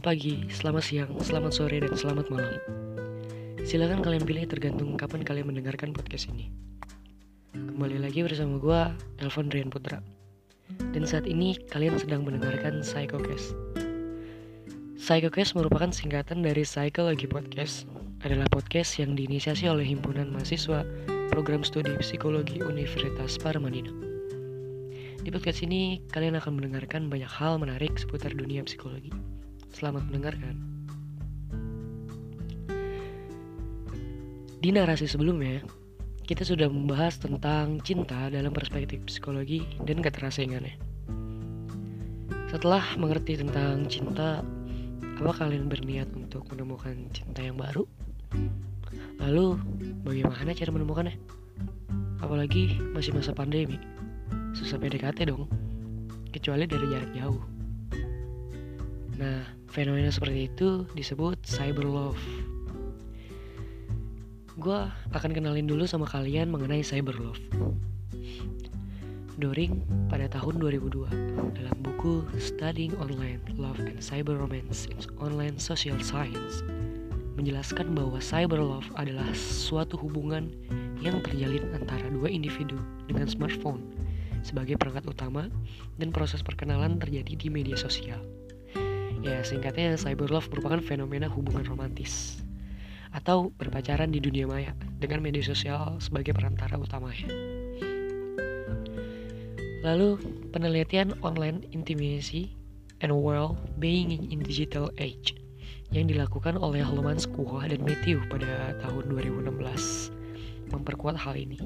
Selamat pagi, selamat siang, selamat sore, dan selamat malam. Silahkan kalian pilih tergantung kapan kalian mendengarkan podcast ini. Kembali lagi bersama gue, Elvan Rian Putra. Dan saat ini kalian sedang mendengarkan Psychocast. Psychocast merupakan singkatan dari Psychology Podcast. Adalah podcast yang diinisiasi oleh Himpunan Mahasiswa Program Studi Psikologi Universitas Paramadina. Di podcast ini, kalian akan mendengarkan banyak hal menarik seputar dunia psikologi. Selamat mendengarkan. Di narasi sebelumnya, kita sudah membahas tentang cinta dalam perspektif psikologi dan keterasingannya. Setelah mengerti tentang cinta, apa kalian berniat untuk menemukan cinta yang baru? Lalu, bagaimana cara menemukannya? Apalagi masih masa pandemi susah PDKT dong kecuali dari jarak jauh nah fenomena seperti itu disebut cyber love gue akan kenalin dulu sama kalian mengenai cyber love Doring pada tahun 2002 dalam buku Studying Online Love and Cyber Romance in Online Social Science menjelaskan bahwa cyber love adalah suatu hubungan yang terjalin antara dua individu dengan smartphone sebagai perangkat utama dan proses perkenalan terjadi di media sosial. Ya, singkatnya cyber love merupakan fenomena hubungan romantis atau berpacaran di dunia maya dengan media sosial sebagai perantara utamanya. Lalu, penelitian online intimacy and well being in digital age yang dilakukan oleh Loman Skuha dan Matthew pada tahun 2016 memperkuat hal ini.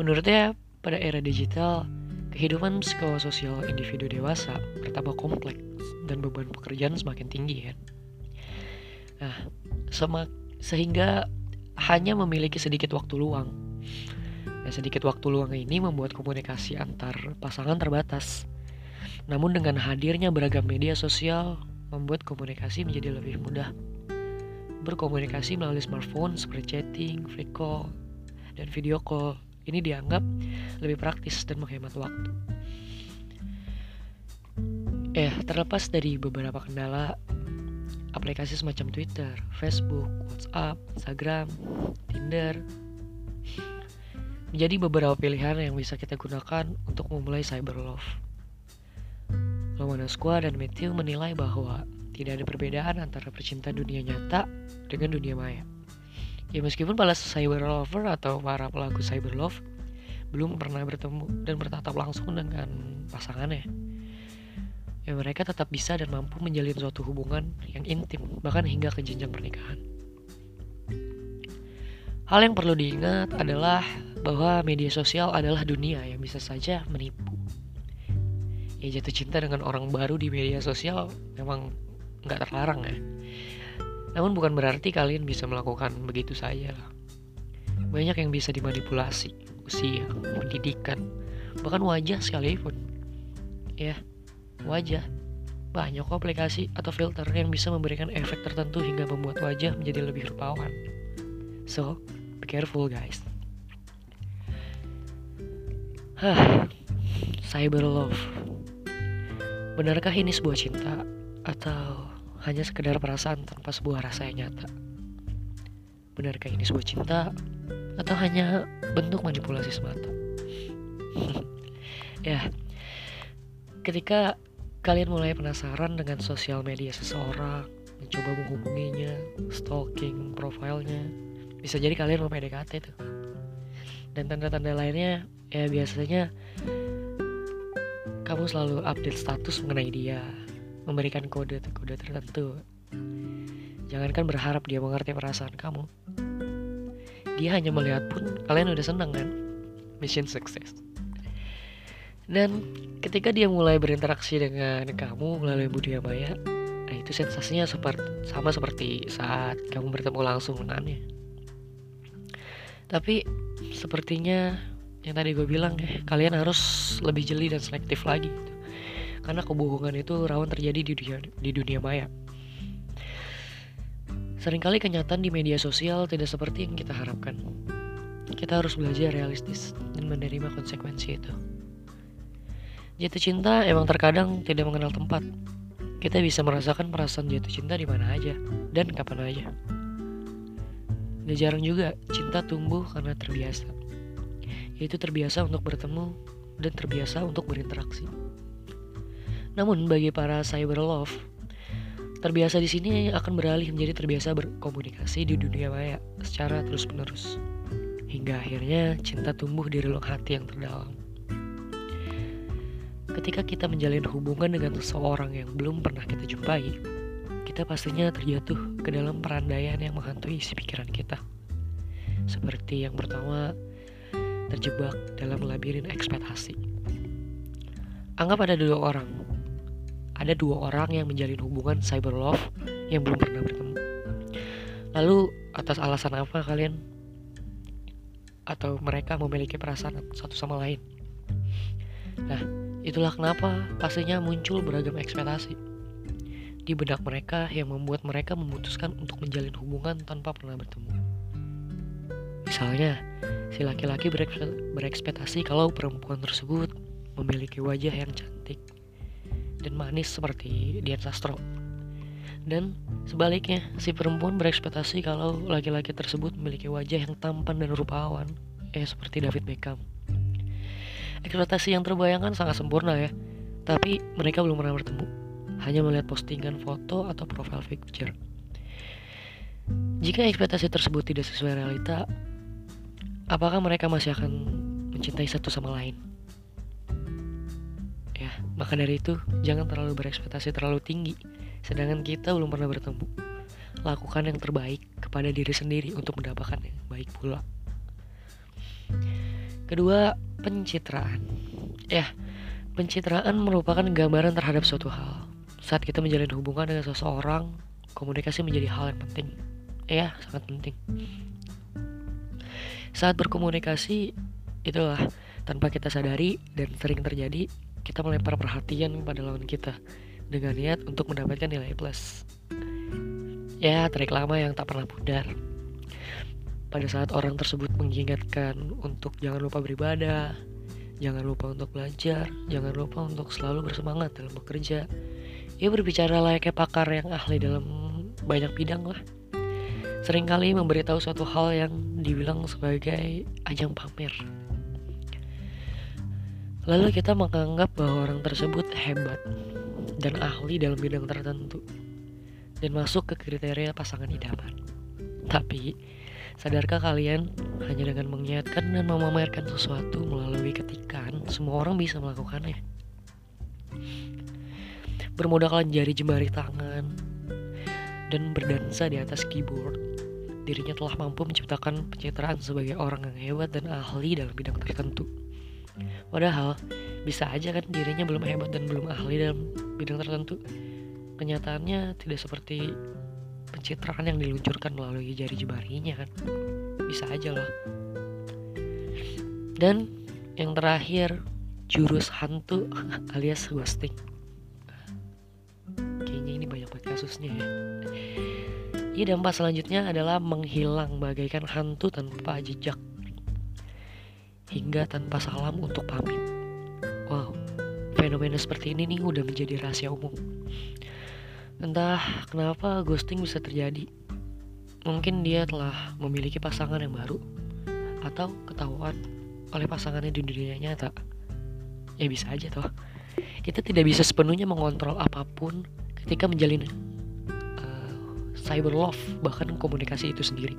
Menurutnya, pada era digital, kehidupan psikososial individu dewasa bertambah kompleks dan beban pekerjaan semakin tinggi ya. Nah, semak, sehingga hanya memiliki sedikit waktu luang. Nah, sedikit waktu luang ini membuat komunikasi antar pasangan terbatas. Namun dengan hadirnya beragam media sosial membuat komunikasi menjadi lebih mudah. Berkomunikasi melalui smartphone seperti chatting, free call, dan video call ini dianggap lebih praktis dan menghemat waktu. Eh, terlepas dari beberapa kendala, aplikasi semacam Twitter, Facebook, WhatsApp, Instagram, Tinder, menjadi beberapa pilihan yang bisa kita gunakan untuk memulai cyber love. Lomana Squad dan Matthew menilai bahwa tidak ada perbedaan antara pecinta dunia nyata dengan dunia maya. Ya meskipun para cyber lover atau para pelaku cyber love belum pernah bertemu dan bertatap langsung dengan pasangannya. Ya mereka tetap bisa dan mampu menjalin suatu hubungan yang intim bahkan hingga ke jenjang pernikahan. Hal yang perlu diingat adalah bahwa media sosial adalah dunia yang bisa saja menipu. Ya jatuh cinta dengan orang baru di media sosial memang nggak terlarang ya. Namun bukan berarti kalian bisa melakukan begitu saja. Banyak yang bisa dimanipulasi, usia, pendidikan, bahkan wajah sekalipun. Ya, wajah. Banyak aplikasi atau filter yang bisa memberikan efek tertentu hingga membuat wajah menjadi lebih rupawan. So, be careful guys. Hah, cyber love. Benarkah ini sebuah cinta atau hanya sekedar perasaan tanpa sebuah rasa yang nyata? Benarkah ini sebuah cinta atau hanya bentuk manipulasi semata? ya, ketika kalian mulai penasaran dengan sosial media seseorang, mencoba menghubunginya, stalking profilnya, bisa jadi kalian mau PDKT tuh. Dan tanda-tanda lainnya ya biasanya kamu selalu update status mengenai dia, memberikan kode-kode tertentu. Jangankan berharap dia mengerti perasaan kamu. Dia hanya melihat pun kalian udah seneng kan? Mission success. Dan ketika dia mulai berinteraksi dengan kamu melalui budaya maya, nah itu sensasinya seperti sama seperti saat kamu bertemu langsung dengannya. Tapi sepertinya yang tadi gue bilang ya, kalian harus lebih jeli dan selektif lagi. Karena kebohongan itu rawan terjadi di dunia, di dunia maya. Seringkali kenyataan di media sosial tidak seperti yang kita harapkan. Kita harus belajar realistis dan menerima konsekuensi itu. Jatuh cinta emang terkadang tidak mengenal tempat. Kita bisa merasakan perasaan jatuh cinta di mana aja dan kapan aja. Gak jarang juga cinta tumbuh karena terbiasa. Yaitu terbiasa untuk bertemu dan terbiasa untuk berinteraksi. Namun bagi para cyber love, terbiasa di sini akan beralih menjadi terbiasa berkomunikasi di dunia maya secara terus-menerus. Hingga akhirnya cinta tumbuh di relung hati yang terdalam ketika kita menjalin hubungan dengan seseorang yang belum pernah kita jumpai, kita pastinya terjatuh ke dalam perandaian yang menghantui isi pikiran kita. Seperti yang pertama, terjebak dalam labirin ekspektasi. Anggap ada dua orang. Ada dua orang yang menjalin hubungan cyber love yang belum pernah bertemu. Lalu atas alasan apa kalian atau mereka memiliki perasaan satu sama lain? Nah, Itulah kenapa pastinya muncul beragam ekspektasi di benak mereka yang membuat mereka memutuskan untuk menjalin hubungan tanpa pernah bertemu. Misalnya, si laki-laki berekspektasi kalau perempuan tersebut memiliki wajah yang cantik dan manis seperti Dian Sastro. Dan sebaliknya, si perempuan berekspektasi kalau laki-laki tersebut memiliki wajah yang tampan dan rupawan, eh seperti David Beckham ekspektasi yang terbayangkan sangat sempurna ya. Tapi mereka belum pernah bertemu. Hanya melihat postingan foto atau profile picture. Jika ekspektasi tersebut tidak sesuai realita, apakah mereka masih akan mencintai satu sama lain? Maka dari itu jangan terlalu berekspektasi terlalu tinggi, sedangkan kita belum pernah bertemu. Lakukan yang terbaik kepada diri sendiri untuk mendapatkan yang baik pula. Kedua, pencitraan. Ya, pencitraan merupakan gambaran terhadap suatu hal. Saat kita menjalin hubungan dengan seseorang, komunikasi menjadi hal yang penting. Ya, sangat penting. Saat berkomunikasi, itulah tanpa kita sadari dan sering terjadi, kita melempar perhatian pada lawan kita dengan niat untuk mendapatkan nilai plus. Ya, trik lama yang tak pernah pudar pada saat orang tersebut mengingatkan untuk jangan lupa beribadah, jangan lupa untuk belajar, jangan lupa untuk selalu bersemangat dalam bekerja. Ia berbicara layaknya pakar yang ahli dalam banyak bidang lah. Seringkali memberitahu suatu hal yang dibilang sebagai ajang pamer. Lalu kita menganggap bahwa orang tersebut hebat dan ahli dalam bidang tertentu dan masuk ke kriteria pasangan idaman. Tapi Sadarkah kalian, hanya dengan mengingatkan dan memamerkan sesuatu melalui ketikan, semua orang bisa melakukannya. Bermodalkan jari jemari tangan dan berdansa di atas keyboard, dirinya telah mampu menciptakan pencitraan sebagai orang yang hebat dan ahli dalam bidang tertentu. Padahal, bisa aja kan dirinya belum hebat dan belum ahli dalam bidang tertentu. Kenyataannya tidak seperti pencitraan yang diluncurkan melalui jari jemarinya kan. Bisa aja loh dan yang terakhir jurus hantu alias ghosting. Kayaknya ini banyak banget kasusnya ya. Iya dampak selanjutnya adalah menghilang bagaikan hantu tanpa jejak hingga tanpa salam untuk pamit. Wow, fenomena seperti ini nih udah menjadi rahasia umum. Entah kenapa ghosting bisa terjadi. Mungkin dia telah memiliki pasangan yang baru atau ketahuan oleh pasangannya di dunia nyata. Ya bisa aja toh. Kita tidak bisa sepenuhnya mengontrol apa pun ketika menjalin uh, cyber love bahkan komunikasi itu sendiri.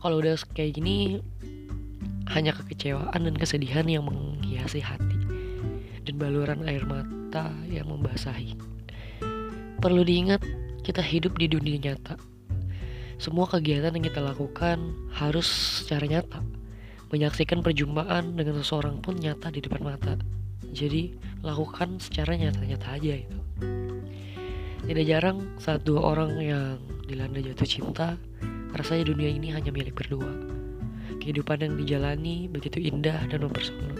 Kalau udah kayak gini hanya kekecewaan dan kesedihan yang menghiasi hati dan baluran air mata yang membasahi. Perlu diingat, kita hidup di dunia nyata. Semua kegiatan yang kita lakukan harus secara nyata. Menyaksikan perjumpaan dengan seseorang pun nyata di depan mata. Jadi, lakukan secara nyata-nyata aja itu. Tidak jarang saat dua orang yang dilanda jatuh cinta, rasanya dunia ini hanya milik berdua. Kehidupan yang dijalani begitu indah dan mempersona.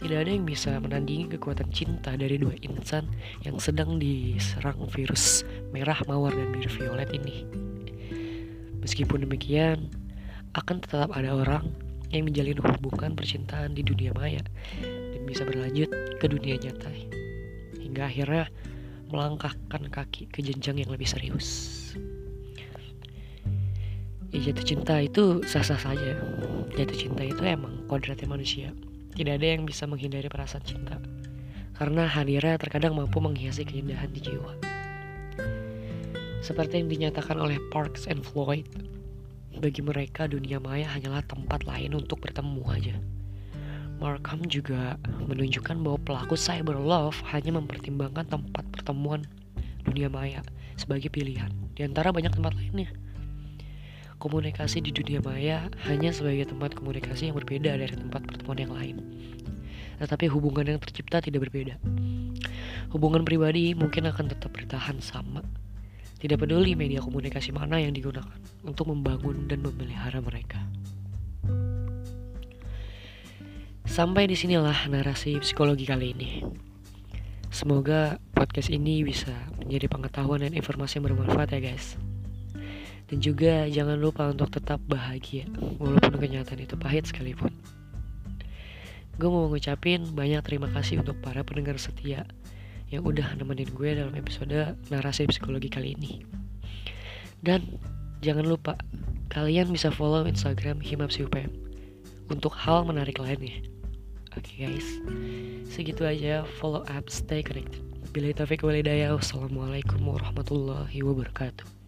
Tidak ada yang bisa menandingi kekuatan cinta dari dua insan yang sedang diserang virus merah, mawar, dan biru violet ini. Meskipun demikian, akan tetap ada orang yang menjalin hubungan percintaan di dunia maya dan bisa berlanjut ke dunia nyata hingga akhirnya melangkahkan kaki ke jenjang yang lebih serius. Ya, jatuh cinta itu sah-sah saja. Jatuh cinta itu emang kodratnya manusia. Tidak ada yang bisa menghindari perasaan cinta. Karena hadirnya terkadang mampu menghiasi keindahan di jiwa. Seperti yang dinyatakan oleh Parks and Floyd, bagi mereka dunia maya hanyalah tempat lain untuk bertemu aja. Markham juga menunjukkan bahwa pelaku cyber love hanya mempertimbangkan tempat pertemuan dunia maya sebagai pilihan di antara banyak tempat lainnya. Komunikasi di dunia maya hanya sebagai tempat komunikasi yang berbeda dari tempat pertemuan yang lain. Tetapi hubungan yang tercipta tidak berbeda. Hubungan pribadi mungkin akan tetap bertahan sama. Tidak peduli media komunikasi mana yang digunakan untuk membangun dan memelihara mereka. Sampai di sinilah narasi psikologi kali ini. Semoga podcast ini bisa menjadi pengetahuan dan informasi yang bermanfaat ya guys. Dan juga jangan lupa untuk tetap bahagia walaupun kenyataan itu pahit sekalipun. Gue mau ngucapin banyak terima kasih untuk para pendengar setia yang udah nemenin gue dalam episode narasi psikologi kali ini. Dan jangan lupa kalian bisa follow Instagram Himapsi UPM untuk hal menarik lainnya. Oke okay guys, segitu aja follow up, stay connected. Bila taufiq walidayah, wassalamualaikum warahmatullahi wabarakatuh.